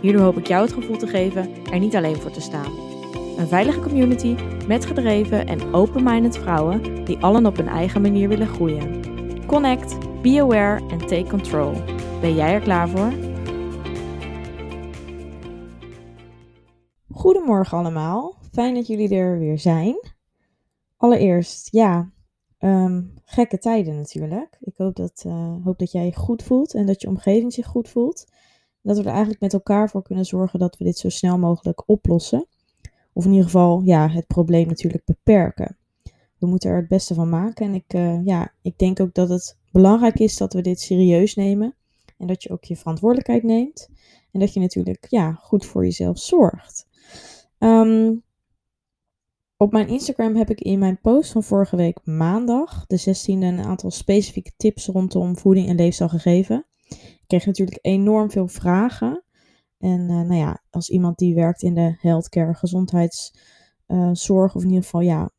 Hierdoor hoop ik jou het gevoel te geven er niet alleen voor te staan. Een veilige community met gedreven en open-minded vrouwen die allen op hun eigen manier willen groeien. Connect, be aware en take control. Ben jij er klaar voor? Goedemorgen allemaal, fijn dat jullie er weer zijn. Allereerst, ja, ehm, gekke tijden natuurlijk. Ik hoop dat, uh, hoop dat jij je goed voelt en dat je omgeving zich goed voelt. Dat we er eigenlijk met elkaar voor kunnen zorgen dat we dit zo snel mogelijk oplossen. Of in ieder geval ja, het probleem natuurlijk beperken. We moeten er het beste van maken. En ik, uh, ja, ik denk ook dat het belangrijk is dat we dit serieus nemen. En dat je ook je verantwoordelijkheid neemt. En dat je natuurlijk ja, goed voor jezelf zorgt. Um, op mijn Instagram heb ik in mijn post van vorige week maandag, de 16e, een aantal specifieke tips rondom voeding en leefstijl gegeven. Kreeg natuurlijk enorm veel vragen. En uh, nou ja, als iemand die werkt in de healthcare, gezondheidszorg, uh, of in ieder geval ja,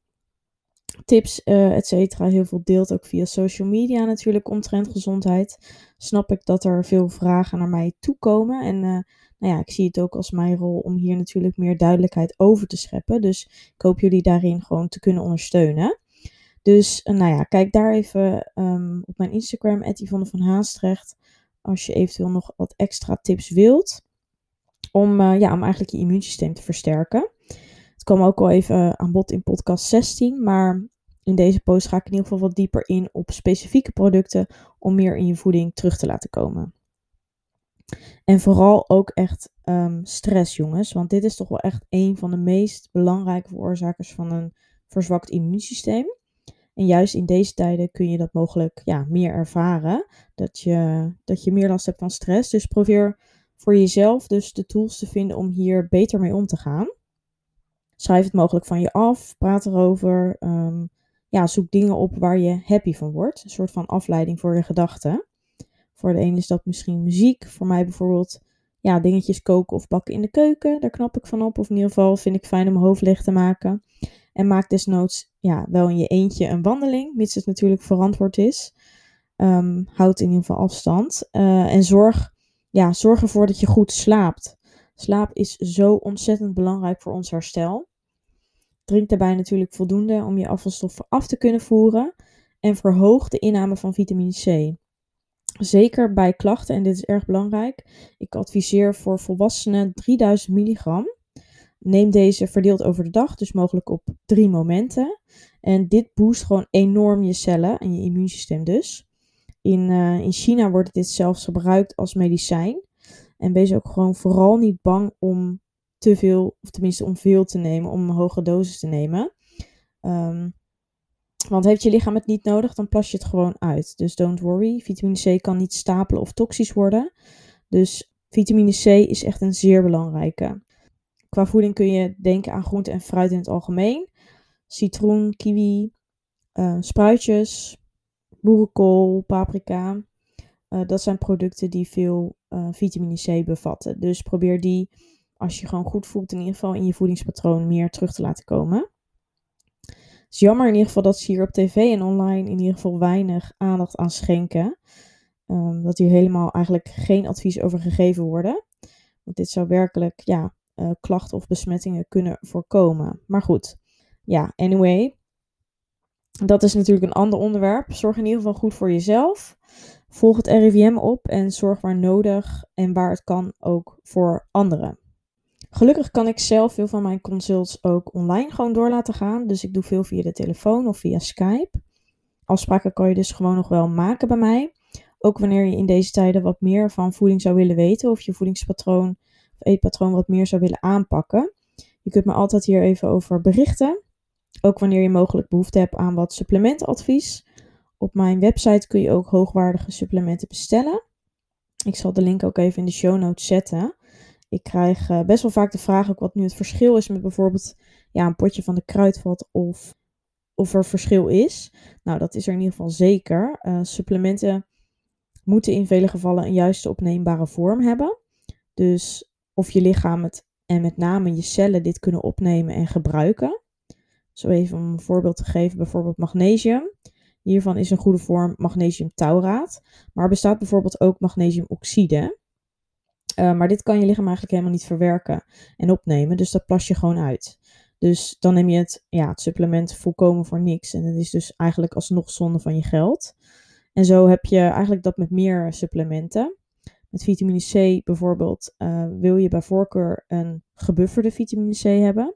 tips, uh, et cetera, heel veel deelt ook via social media natuurlijk omtrent gezondheid, snap ik dat er veel vragen naar mij toekomen. En nou ja, ik zie het ook als mijn rol om hier natuurlijk meer duidelijkheid over te scheppen. Dus ik hoop jullie daarin gewoon te kunnen ondersteunen. Dus nou ja, kijk daar even um, op mijn Instagram, Yvonne van Haastrecht, als je eventueel nog wat extra tips wilt. Om, uh, ja, om eigenlijk je immuunsysteem te versterken. Het kwam ook al even aan bod in podcast 16, maar in deze post ga ik in ieder geval wat dieper in op specifieke producten om meer in je voeding terug te laten komen. En vooral ook echt um, stress, jongens. Want dit is toch wel echt een van de meest belangrijke veroorzakers van een verzwakt immuunsysteem. En juist in deze tijden kun je dat mogelijk ja, meer ervaren. Dat je, dat je meer last hebt van stress. Dus probeer voor jezelf dus de tools te vinden om hier beter mee om te gaan. Schrijf het mogelijk van je af. Praat erover. Um, ja, zoek dingen op waar je happy van wordt. Een soort van afleiding voor je gedachten. Voor de een is dat misschien muziek. Voor mij bijvoorbeeld ja, dingetjes koken of bakken in de keuken. Daar knap ik van op. Of in ieder geval vind ik fijn om mijn hoofd leeg te maken. En maak desnoods ja, wel in je eentje een wandeling, mits het natuurlijk verantwoord is. Um, houd in ieder geval afstand. Uh, en zorg, ja, zorg ervoor dat je goed slaapt. Slaap is zo ontzettend belangrijk voor ons herstel. Drink daarbij natuurlijk voldoende om je afvalstoffen af te kunnen voeren. En verhoog de inname van vitamine C. Zeker bij klachten, en dit is erg belangrijk. Ik adviseer voor volwassenen 3000 milligram. Neem deze verdeeld over de dag, dus mogelijk op drie momenten. En dit boost gewoon enorm je cellen en je immuunsysteem dus. In, uh, in China wordt dit zelfs gebruikt als medicijn. En wees ook gewoon vooral niet bang om te veel, of tenminste om veel te nemen, om een hoge dosis te nemen. Um, want heeft je lichaam het niet nodig, dan plas je het gewoon uit. Dus don't worry, vitamine C kan niet stapelen of toxisch worden. Dus vitamine C is echt een zeer belangrijke. Qua voeding kun je denken aan groente en fruit in het algemeen. Citroen, kiwi, uh, spruitjes, boerenkool, paprika. Uh, dat zijn producten die veel uh, vitamine C bevatten. Dus probeer die, als je gewoon goed voelt, in ieder geval in je voedingspatroon meer terug te laten komen. Het is jammer in ieder geval dat ze hier op tv en online in ieder geval weinig aandacht aan schenken. Um, dat hier helemaal eigenlijk geen advies over gegeven worden. Want dit zou werkelijk ja, uh, klachten of besmettingen kunnen voorkomen. Maar goed, ja, anyway. Dat is natuurlijk een ander onderwerp. Zorg in ieder geval goed voor jezelf. Volg het RIVM op en zorg waar nodig en waar het kan ook voor anderen. Gelukkig kan ik zelf veel van mijn consults ook online gewoon door laten gaan. Dus ik doe veel via de telefoon of via Skype. Afspraken kan je dus gewoon nog wel maken bij mij. Ook wanneer je in deze tijden wat meer van voeding zou willen weten of je voedingspatroon eetpatroon wat meer zou willen aanpakken. Je kunt me altijd hier even over berichten. Ook wanneer je mogelijk behoefte hebt aan wat supplementadvies. Op mijn website kun je ook hoogwaardige supplementen bestellen. Ik zal de link ook even in de show notes zetten. Ik krijg eh, best wel vaak de vraag ook wat nu het verschil is met bijvoorbeeld ja, een potje van de kruidvat of of er verschil is. Nou, dat is er in ieder geval zeker. Uh, supplementen moeten in vele gevallen een juiste opneembare vorm hebben. Dus of je lichaam het en met name je cellen dit kunnen opnemen en gebruiken. Zo even om een voorbeeld te geven, bijvoorbeeld magnesium. Hiervan is een goede vorm magnesiumtauraat. Maar bestaat bijvoorbeeld ook magnesiumoxide. Uh, maar dit kan je lichaam eigenlijk helemaal niet verwerken en opnemen. Dus dat plas je gewoon uit. Dus dan neem je het, ja, het supplement volkomen voor niks. En dat is dus eigenlijk alsnog zonde van je geld. En zo heb je eigenlijk dat met meer supplementen. Met vitamine C bijvoorbeeld uh, wil je bij voorkeur een gebufferde vitamine C hebben.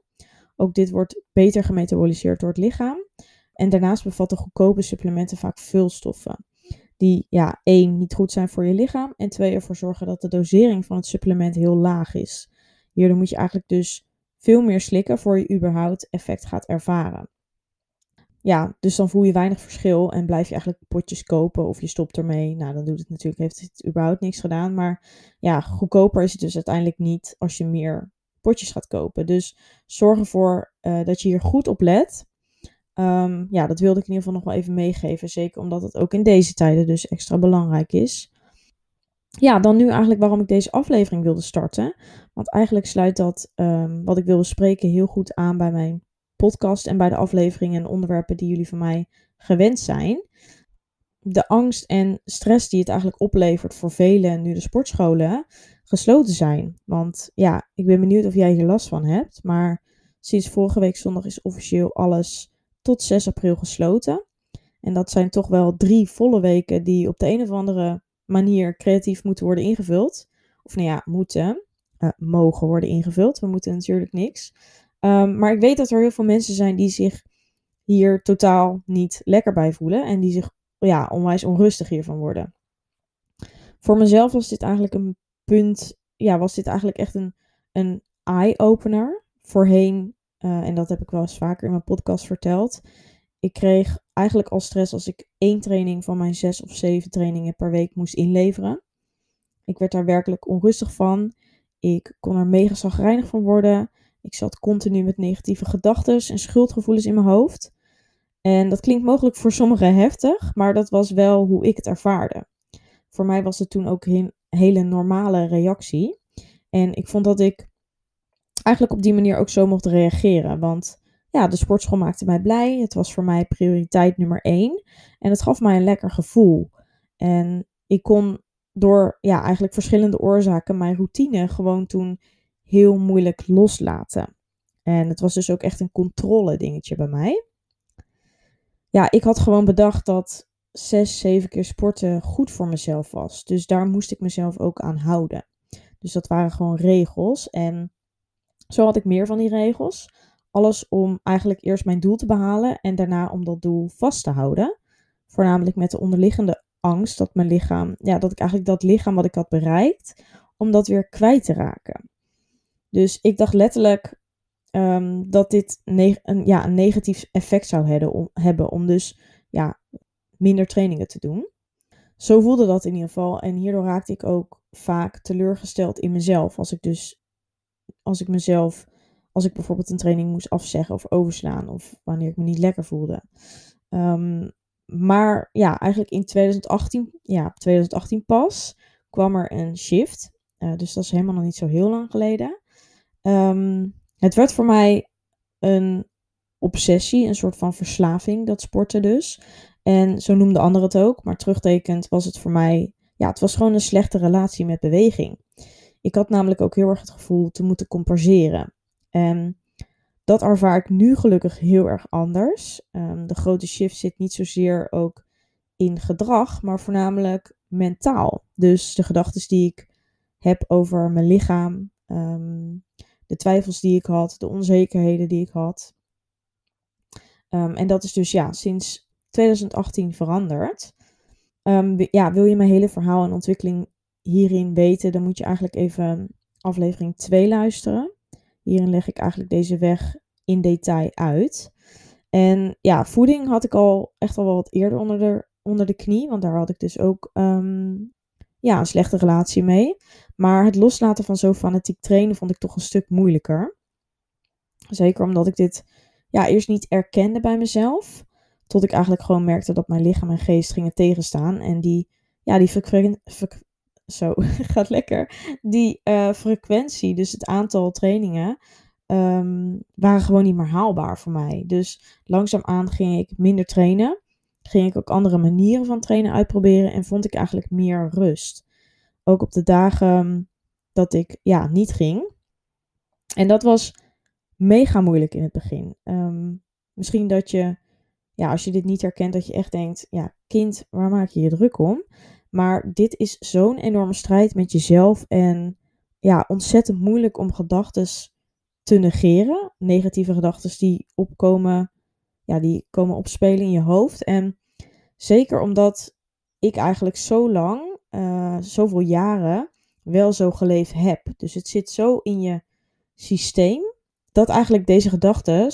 Ook dit wordt beter gemetaboliseerd door het lichaam. En daarnaast bevatten goedkope supplementen vaak vulstoffen. Die ja, één, niet goed zijn voor je lichaam. En twee, ervoor zorgen dat de dosering van het supplement heel laag is. Hierdoor moet je eigenlijk dus veel meer slikken voor je überhaupt effect gaat ervaren. Ja, dus dan voel je weinig verschil en blijf je eigenlijk potjes kopen of je stopt ermee. Nou, dan doet het natuurlijk, heeft het überhaupt niks gedaan. Maar ja, goedkoper is het dus uiteindelijk niet als je meer potjes gaat kopen. Dus zorg ervoor uh, dat je hier goed op let. Um, ja, dat wilde ik in ieder geval nog wel even meegeven. Zeker omdat het ook in deze tijden dus extra belangrijk is ja, dan nu eigenlijk waarom ik deze aflevering wilde starten. Want eigenlijk sluit dat um, wat ik wil bespreken heel goed aan bij mijn podcast en bij de afleveringen en onderwerpen die jullie van mij gewend zijn. De angst en stress die het eigenlijk oplevert voor velen nu de sportscholen gesloten zijn. Want ja, ik ben benieuwd of jij hier last van hebt. Maar sinds vorige week zondag is officieel alles tot 6 april gesloten. En dat zijn toch wel drie volle weken die op de een of andere manier creatief moeten worden ingevuld. Of nou ja, moeten, uh, mogen worden ingevuld. We moeten natuurlijk niks. Um, maar ik weet dat er heel veel mensen zijn die zich hier totaal niet lekker bij voelen. En die zich ja, onwijs onrustig hiervan worden. Voor mezelf was dit eigenlijk een punt. Ja, was dit eigenlijk echt een, een eye-opener. Voorheen, uh, en dat heb ik wel eens vaker in mijn podcast verteld ik kreeg eigenlijk al stress als ik één training van mijn zes of zeven trainingen per week moest inleveren. Ik werd daar werkelijk onrustig van. Ik kon er mega zagrijnig van worden. Ik zat continu met negatieve gedachten en schuldgevoelens in mijn hoofd. En dat klinkt mogelijk voor sommigen heftig, maar dat was wel hoe ik het ervaarde. Voor mij was het toen ook een hele normale reactie. En ik vond dat ik eigenlijk op die manier ook zo mocht reageren. Want ja, de sportschool maakte mij blij. Het was voor mij prioriteit nummer één. En het gaf mij een lekker gevoel. En ik kon door ja, eigenlijk verschillende oorzaken mijn routine gewoon toen heel moeilijk loslaten. En het was dus ook echt een controle dingetje bij mij. Ja, ik had gewoon bedacht dat zes, zeven keer sporten goed voor mezelf was. Dus daar moest ik mezelf ook aan houden. Dus dat waren gewoon regels. En zo had ik meer van die regels. Alles om eigenlijk eerst mijn doel te behalen en daarna om dat doel vast te houden. Voornamelijk met de onderliggende angst dat mijn lichaam, ja, dat ik eigenlijk dat lichaam wat ik had bereikt, om dat weer kwijt te raken. Dus ik dacht letterlijk um, dat dit een, ja, een negatief effect zou hebben om, hebben om dus ja, minder trainingen te doen. Zo voelde dat in ieder geval. En hierdoor raakte ik ook vaak teleurgesteld in mezelf. Als ik dus, als ik mezelf als ik bijvoorbeeld een training moest afzeggen of overslaan of wanneer ik me niet lekker voelde. Um, maar ja, eigenlijk in 2018, ja, 2018 pas kwam er een shift. Uh, dus dat is helemaal nog niet zo heel lang geleden. Um, het werd voor mij een obsessie, een soort van verslaving, dat sporten dus. En zo noemde anderen het ook, maar terugtekend was het voor mij, ja, het was gewoon een slechte relatie met beweging. Ik had namelijk ook heel erg het gevoel te moeten compenseren. En dat ervaar ik nu gelukkig heel erg anders. Um, de grote shift zit niet zozeer ook in gedrag, maar voornamelijk mentaal. Dus de gedachten die ik heb over mijn lichaam, um, de twijfels die ik had, de onzekerheden die ik had. Um, en dat is dus ja, sinds 2018 veranderd. ja, wil je mijn hele verhaal en ontwikkeling hierin weten, dan moet je eigenlijk even aflevering 2 luisteren. Hierin leg ik eigenlijk deze weg in detail uit. En ja, voeding had ik al echt al wel wat eerder onder de, onder de knie. Want daar had ik dus ook um, ja, een slechte relatie mee. Maar het loslaten van zo fanatiek trainen vond ik toch een stuk moeilijker. Zeker omdat ik dit ja, eerst niet erkende bij mezelf. Tot ik eigenlijk gewoon merkte dat mijn lichaam en geest gingen tegenstaan. En die, ja, die frequentie, zo, gaat lekker. Die uh, frequentie, dus het aantal trainingen, um, waren gewoon niet meer haalbaar voor mij. Dus langzaamaan ging ik minder trainen. Ging ik ook andere manieren van trainen uitproberen. En vond ik eigenlijk meer rust. Ook op de dagen dat ik ja, niet ging. En dat was mega moeilijk in het begin. Um, misschien dat je, ja, als je dit niet herkent, dat je echt denkt, ja, kind, waar maak je je druk om? Maar dit is zo'n enorme strijd met jezelf en ja, ontzettend moeilijk om gedachten te negeren. Negatieve gedachten die opkomen, ja, die komen opspelen in je hoofd. En zeker omdat ik eigenlijk zo lang, uh, zoveel jaren, wel zo geleefd heb. Dus het zit zo in je systeem dat eigenlijk deze gedachten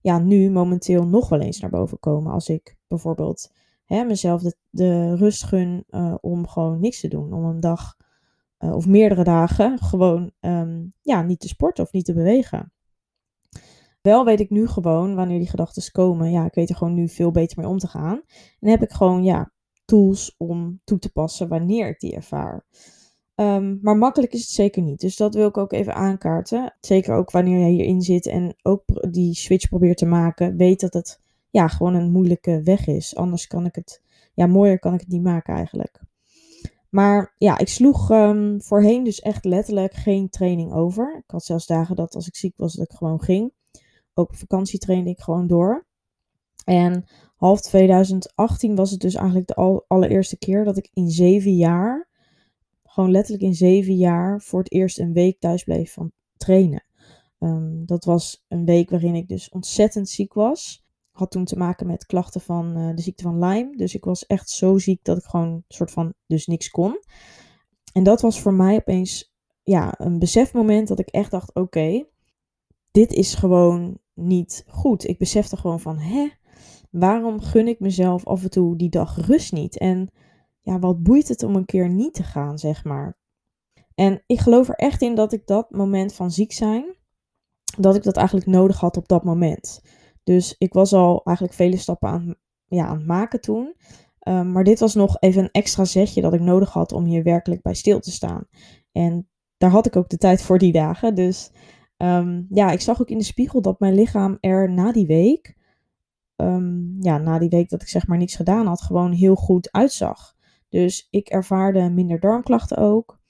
ja, nu momenteel nog wel eens naar boven komen. Als ik bijvoorbeeld hè, mezelf de, rust gun uh, om gewoon niks te doen. Om een dag uh, of meerdere dagen gewoon um, ja, niet te sporten of niet te bewegen. Wel weet ik nu gewoon wanneer die gedachten komen. Ja, ik weet er gewoon nu veel beter mee om te gaan. En heb ik gewoon ja, tools om toe te passen wanneer ik die ervaar. Um, maar makkelijk is het zeker niet. Dus dat wil ik ook even aankaarten. Zeker ook wanneer jij hierin zit en ook die switch probeert te maken. Weet dat het ja, gewoon een moeilijke weg is. Anders kan ik het, ja, mooier kan ik het niet maken eigenlijk. Maar ja, ik sloeg um, voorheen dus echt letterlijk geen training over. Ik had zelfs dagen dat als ik ziek was, dat ik gewoon ging. Ook op vakantie trainde ik gewoon door. En half 2018 was het dus eigenlijk de allereerste keer dat ik in zeven jaar, gewoon letterlijk in zeven jaar, voor het eerst een week thuis bleef van trainen. Um, dat was een week waarin ik dus ontzettend ziek was had toen te maken met klachten van uh, de ziekte van Lyme. Dus ik was echt zo ziek dat ik gewoon soort van dus niks kon. En dat was voor mij opeens ja, een besefmoment dat ik echt dacht: oké, dit is gewoon niet goed. Ik besefte gewoon van: hè, waarom gun ik mezelf af en toe die dag rust niet? En ja, wat boeit het om een keer niet te gaan, zeg maar. En ik geloof er echt in dat ik dat moment van ziek zijn, dat ik dat eigenlijk nodig had op dat moment. Dus ik was al eigenlijk vele stappen aan, ja, aan het maken toen. Um, maar dit was nog even een extra zetje dat ik nodig had om hier werkelijk bij stil te staan. En daar had ik ook de tijd voor die dagen. Dus um, ja, ik zag ook in de spiegel dat mijn lichaam er na die week, um, ja, na die week dat ik zeg maar niks gedaan had, gewoon heel goed uitzag. Dus ik ervaarde minder darmklachten ook.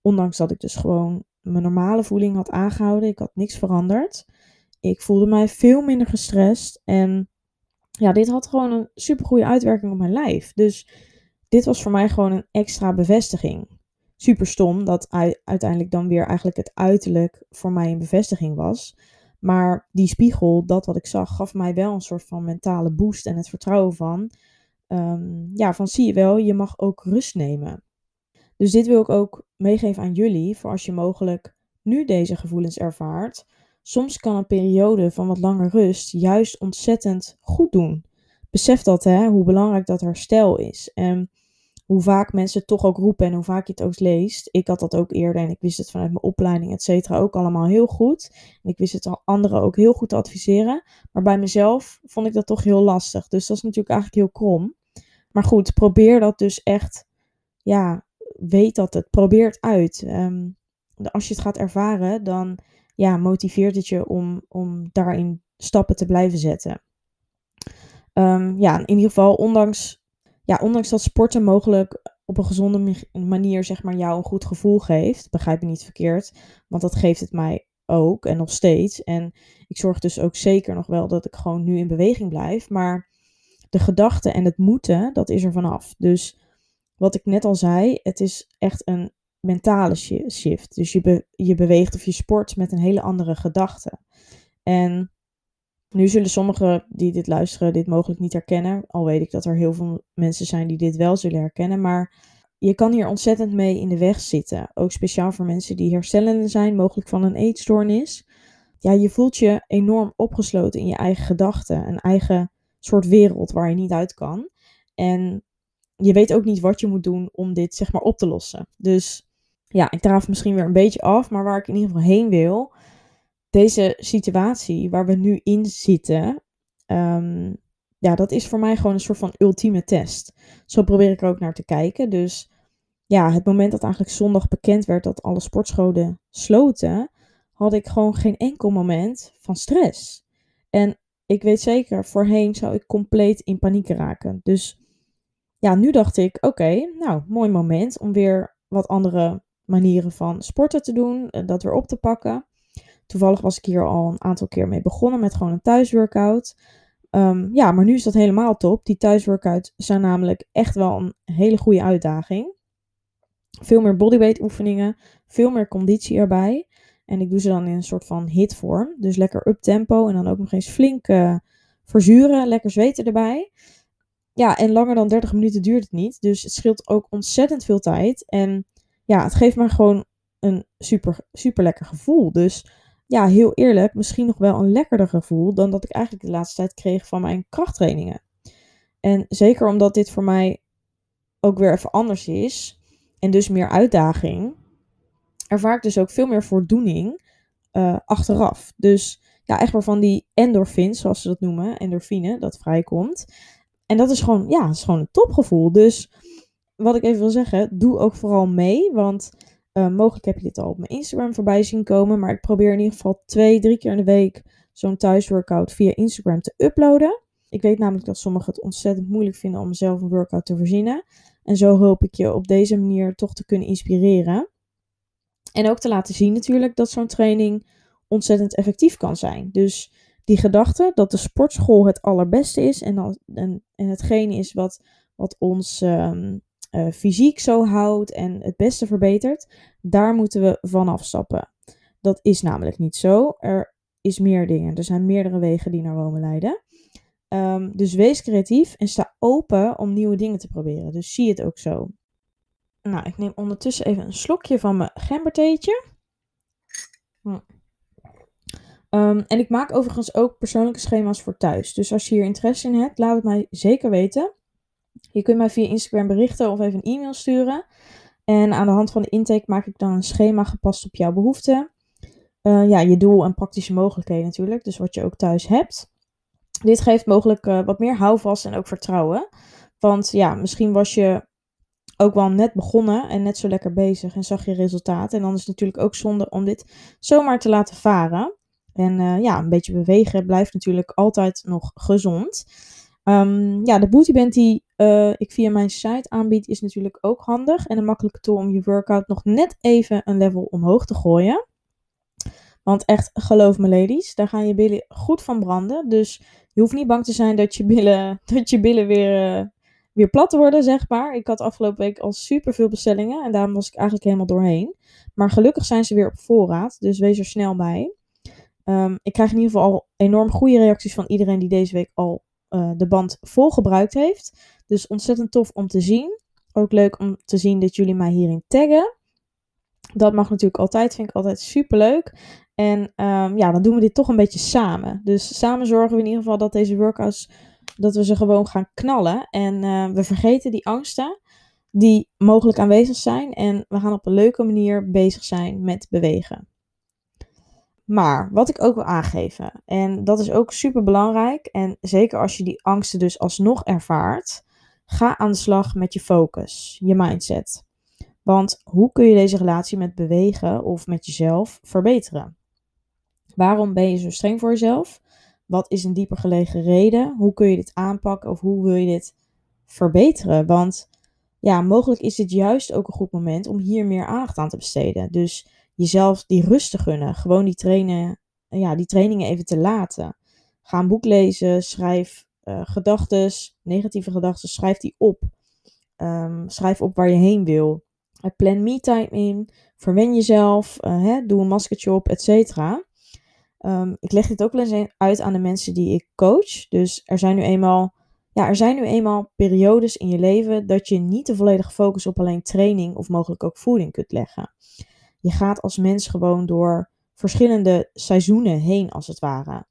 Ondanks dat ik dus gewoon mijn normale voeding had aangehouden. Ik had niks veranderd. Ik voelde mij veel minder gestrest. En ja, dit had gewoon een super goede uitwerking op mijn lijf. Dus dit was voor mij gewoon een extra bevestiging. Super stom dat uiteindelijk dan weer eigenlijk het uiterlijk voor mij een bevestiging was. Maar die spiegel, dat wat ik zag, gaf mij wel een soort van mentale boost en het vertrouwen van, um, ja, van zie je wel, je mag ook rust nemen. Dus dit wil ik ook meegeven aan jullie, voor als je mogelijk nu deze gevoelens ervaart, Soms kan een periode van wat langer rust juist ontzettend goed doen. Besef dat, hè, hoe belangrijk dat herstel is. En hoe vaak mensen toch ook roepen en hoe vaak je het ook leest. Ik had dat ook eerder en ik wist het vanuit mijn opleiding, et cetera, ook allemaal heel goed. En ik wist het al anderen ook heel goed te adviseren. Maar bij mezelf vond ik dat toch heel lastig. Dus dat is natuurlijk eigenlijk heel krom. Maar goed, probeer dat dus echt. Ja, weet dat het. Probeer het uit. Um, als je het gaat ervaren, dan ja, motiveert het je om, om daarin stappen te blijven zetten. Um, ja, in ieder geval, ondanks, ja, ondanks dat sporten mogelijk op een gezonde manier zeg maar, jou een goed gevoel geeft, begrijp je niet verkeerd, want dat geeft het mij ook en nog steeds. En ik zorg dus ook zeker nog wel dat ik gewoon nu in beweging blijf, maar de gedachte en het moeten, dat is er vanaf. Dus wat ik net al zei, het is echt een mentale shift. Dus je, je beweegt of je sport met een hele andere gedachte. En nu zullen sommigen die dit luisteren dit mogelijk niet herkennen. Al weet ik dat er heel veel mensen zijn die dit wel zullen herkennen. Maar je kan hier ontzettend mee in de weg zitten. Ook speciaal voor mensen die herstellende zijn, mogelijk van een eetstoornis. Ja, je voelt je enorm opgesloten in je eigen gedachten. Een eigen soort wereld waar je niet uit kan. En je weet ook niet wat je moet doen om dit zeg maar op te lossen. Dus ja, ik draaf misschien weer een beetje af, maar waar ik in ieder geval heen wil, deze situatie waar we nu in zitten, ehm, ja, dat is voor mij gewoon een soort van ultieme test. Zo probeer ik er ook naar te kijken. Dus ja, het moment dat eigenlijk zondag bekend werd dat alle sportscholen sloten, had ik gewoon geen enkel moment van stress. En ik weet zeker, voorheen zou ik compleet in paniek raken. Dus ja, nu dacht ik, oké, nou, mooi moment om weer wat andere manieren van sporten te doen, eh, dat weer op te pakken. Toevallig was ik hier al een aantal keer mee begonnen met gewoon een thuisworkout. Um, ja, maar nu is dat helemaal top. Die thuisworkouts zijn namelijk echt wel een hele goede uitdaging. Veel meer bodyweight oefeningen, veel meer conditie erbij. En ik doe ze dan in een soort van hitvorm. Dus lekker up tempo en dan ook nog eens flink uh, verzuren, lekker zweten erbij. Ja, en langer dan 30 minuten duurt het niet. Dus het scheelt ook ontzettend veel tijd. En ja, het geeft me gewoon een super, super lekker gevoel. Dus ja, heel eerlijk, misschien nog wel een lekkerder gevoel dan dat ik eigenlijk de laatste tijd kreeg van mijn krachttrainingen. En zeker omdat dit voor mij ook weer even anders is en dus meer uitdaging, ervaar ik dus ook veel meer voldoening uh, achteraf. Dus ja, echt waarvan die endorfins, zoals ze dat noemen, endorfine, dat vrijkomt. En dat is gewoon, ja, is gewoon een topgevoel. Dus wat ik even wil zeggen, doe ook vooral mee, want uh, mogelijk heb je dit al op mijn Instagram voorbij zien komen, maar ik probeer in ieder geval twee, drie keer in de week zo'n thuisworkout via Instagram te uploaden. Ik weet namelijk dat sommigen het ontzettend moeilijk vinden om zelf een workout te voorzien. En zo hoop ik je op deze manier toch te kunnen inspireren. En ook te laten zien natuurlijk dat zo'n training ontzettend effectief kan zijn. Dus die gedachte dat de sportschool het allerbeste is en, en, en hetgene is wat, wat ons um, uh, fysiek zo houdt en het beste verbetert, daar moeten we van afstappen. Dat is namelijk niet zo. Er is meer dingen. Er zijn meerdere wegen die naar Rome leiden. Um, dus wees creatief en sta open om nieuwe dingen te proberen. Dus zie het ook zo. Nou, ik neem ondertussen even een slokje van mijn gembertheetje. Hm. Um, en ik maak overigens ook persoonlijke schema's voor thuis. Dus als je hier interesse in hebt, laat het mij zeker weten. Je kunt mij via Instagram berichten of even een e-mail sturen. En aan de hand van de intake maak ik dan een schema gepast op jouw behoeften. Uh, ja, je doel en praktische mogelijkheden natuurlijk. Dus wat je ook thuis hebt. Dit geeft mogelijk uh, wat meer houvast en ook vertrouwen. Want ja, misschien was je ook wel net begonnen en net zo lekker bezig en zag je resultaat. En dan is het natuurlijk ook zonde om dit zomaar te laten varen. En uh, ja, een beetje bewegen blijft natuurlijk altijd nog gezond. Um, ja, de bootyband die uh, ik via mijn site aanbied is natuurlijk ook handig. En een makkelijke tool om je workout nog net even een level omhoog te gooien. Want echt, geloof me ladies, daar gaan je billen goed van branden. Dus je hoeft niet bang te zijn dat je billen, dat je billen weer, uh, weer plat worden, zeg maar. Ik had afgelopen week al super veel bestellingen en daarom was ik eigenlijk helemaal doorheen. Maar gelukkig zijn ze weer op voorraad, dus wees er snel bij. Um, ik krijg in ieder geval al enorm goede reacties van iedereen die deze week al uh, de band vol gebruikt heeft. Dus ontzettend tof om te zien. Ook leuk om te zien dat jullie mij hierin taggen. Dat mag natuurlijk altijd, vind ik altijd super leuk. En um, ja, dan doen we dit toch een beetje samen. Dus samen zorgen we in ieder geval dat deze workouts, dat we ze gewoon gaan knallen. En uh, we vergeten die angsten die mogelijk aanwezig zijn. En we gaan op een leuke manier bezig zijn met bewegen. Maar wat ik ook wil aangeven, en dat is ook super belangrijk, en zeker als je die angsten dus alsnog ervaart, ga aan de slag met je focus, je mindset. Want hoe kun je deze relatie met bewegen of met jezelf verbeteren? Waarom ben je zo streng voor jezelf? Wat is een dieper gelegen reden? Hoe kun je dit aanpakken of hoe wil je dit verbeteren? Want ja, mogelijk is dit juist ook een goed moment om hier meer aandacht aan te besteden. Dus jezelf die rust te gunnen. Gewoon die, trainen, ja, die trainingen even te laten. Ga een boek lezen, schrijf uh, gedachten, negatieve gedachten, schrijf die op. Um, schrijf op waar je heen wil. Uh, plan me-time in. Verwen jezelf. Uh, hè, doe een maskertje op, et cetera. Um, ik leg dit ook wel eens uit aan de mensen die ik coach. Dus er zijn nu eenmaal, ja, er zijn nu eenmaal periodes in je leven dat je niet de volledige focus op alleen training of mogelijk ook voeding kunt leggen je gaat als mens gewoon door verschillende seizoenen heen, als het ware.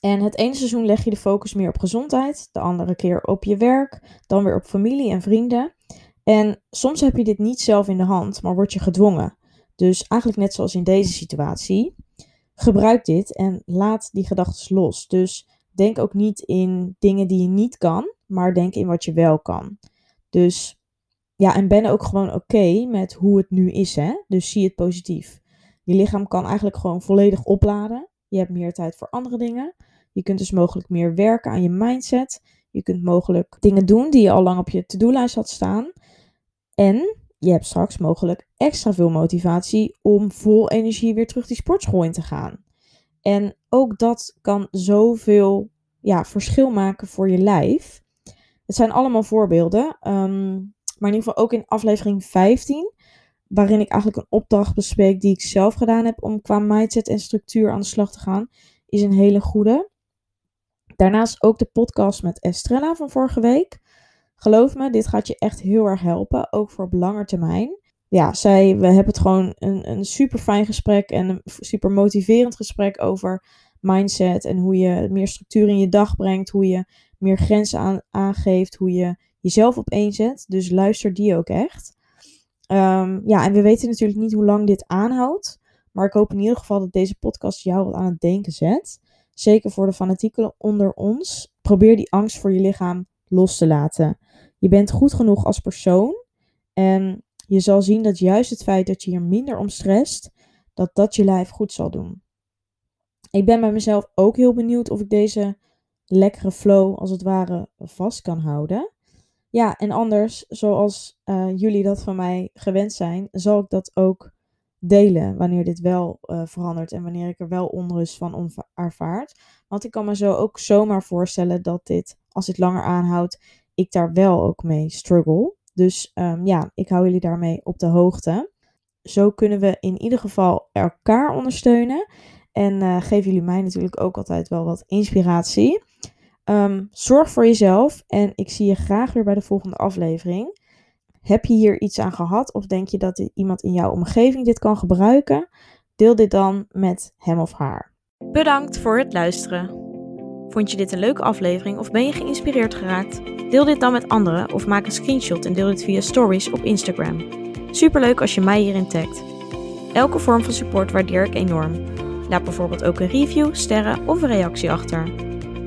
En het ene seizoen leg je de focus meer op gezondheid, de andere keer op je werk, dan weer op familie en vrienden. En soms heb je dit niet zelf in de hand, maar word je gedwongen. Dus eigenlijk net zoals in deze situatie. Gebruik dit en laat die gedachten los. Dus denk ook niet in dingen die je niet kan, maar denk in wat je wel kan. Dus ja, en ben ook gewoon oké met hoe het nu is, hè? Dus zie het positief. Je lichaam kan eigenlijk gewoon volledig opladen. Je hebt meer tijd voor andere dingen. Je kunt dus mogelijk meer werken aan je mindset. Je kunt mogelijk dingen doen die je al lang op je to-do-lijst had staan. En je hebt straks mogelijk extra veel motivatie om vol energie weer terug die sportschool in te gaan. En ook dat kan zoveel ja, verschil maken voor je lijf. Het zijn allemaal voorbeelden. Ehm, maar in ieder geval ook in aflevering 15, waarin ik eigenlijk een opdracht bespreek die ik zelf gedaan heb om qua mindset en structuur aan de slag te gaan, is een hele goede. Daarnaast ook de podcast met Estrella van vorige week. Geloof me, dit gaat je echt heel erg helpen, ook voor op lange termijn. Ja, zij, we hebben het gewoon een, een super fijn gesprek en een super motiverend gesprek over mindset en hoe je meer structuur in je dag brengt, hoe je meer grenzen aan, aangeeft, hoe je jezelf op één zet. Dus luister die ook echt. Ehm, ja, en we weten natuurlijk niet hoe lang dit aanhoudt. Maar ik hoop in ieder geval dat deze podcast jou wat aan het denken zet. Zeker voor de fanatieken onder ons. Probeer die angst voor je lichaam los te laten. Je bent goed genoeg als persoon. En je zal zien dat juist het feit dat je hier minder om stresst, dat dat je lijf goed zal doen. Ik ben bij mezelf ook heel benieuwd of ik deze lekkere flow als het ware vast kan houden. Ja, en anders, zoals uh, jullie dat van mij gewend zijn, zal ik dat ook delen wanneer dit wel uh, verandert en wanneer ik er wel onrust van ervaart. Want ik kan me zo ook zomaar voorstellen dat dit, als dit langer aanhoudt, ik daar wel ook mee struggle. Dus um, ja, ik hou jullie daarmee op de hoogte. Zo kunnen we in ieder geval elkaar ondersteunen. En uh, geven jullie mij natuurlijk ook altijd wel wat inspiratie. Um, zorg voor jezelf en ik zie je graag weer bij de volgende aflevering. Heb je hier iets aan gehad of denk je dat iemand in jouw omgeving dit kan gebruiken? Deel dit dan met hem of haar. Bedankt voor het luisteren. Vond je dit een leuke aflevering of ben je geïnspireerd geraakt? Deel dit dan met anderen of maak een screenshot en deel dit via stories op Instagram. Superleuk als je mij hierin tagt. Elke vorm van support waardeer ik enorm. Laat bijvoorbeeld ook een review, sterren of een reactie achter.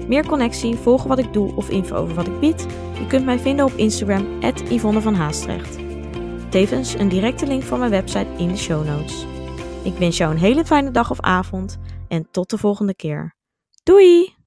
Meer connectie, volgen wat ik doe of info over wat ik bied? Je kunt mij vinden op Instagram, Yvonne van Haastrecht. Tevens een directe link van mijn website in de show notes. Ik wens jou een hele fijne dag of avond en tot de volgende keer. Doei!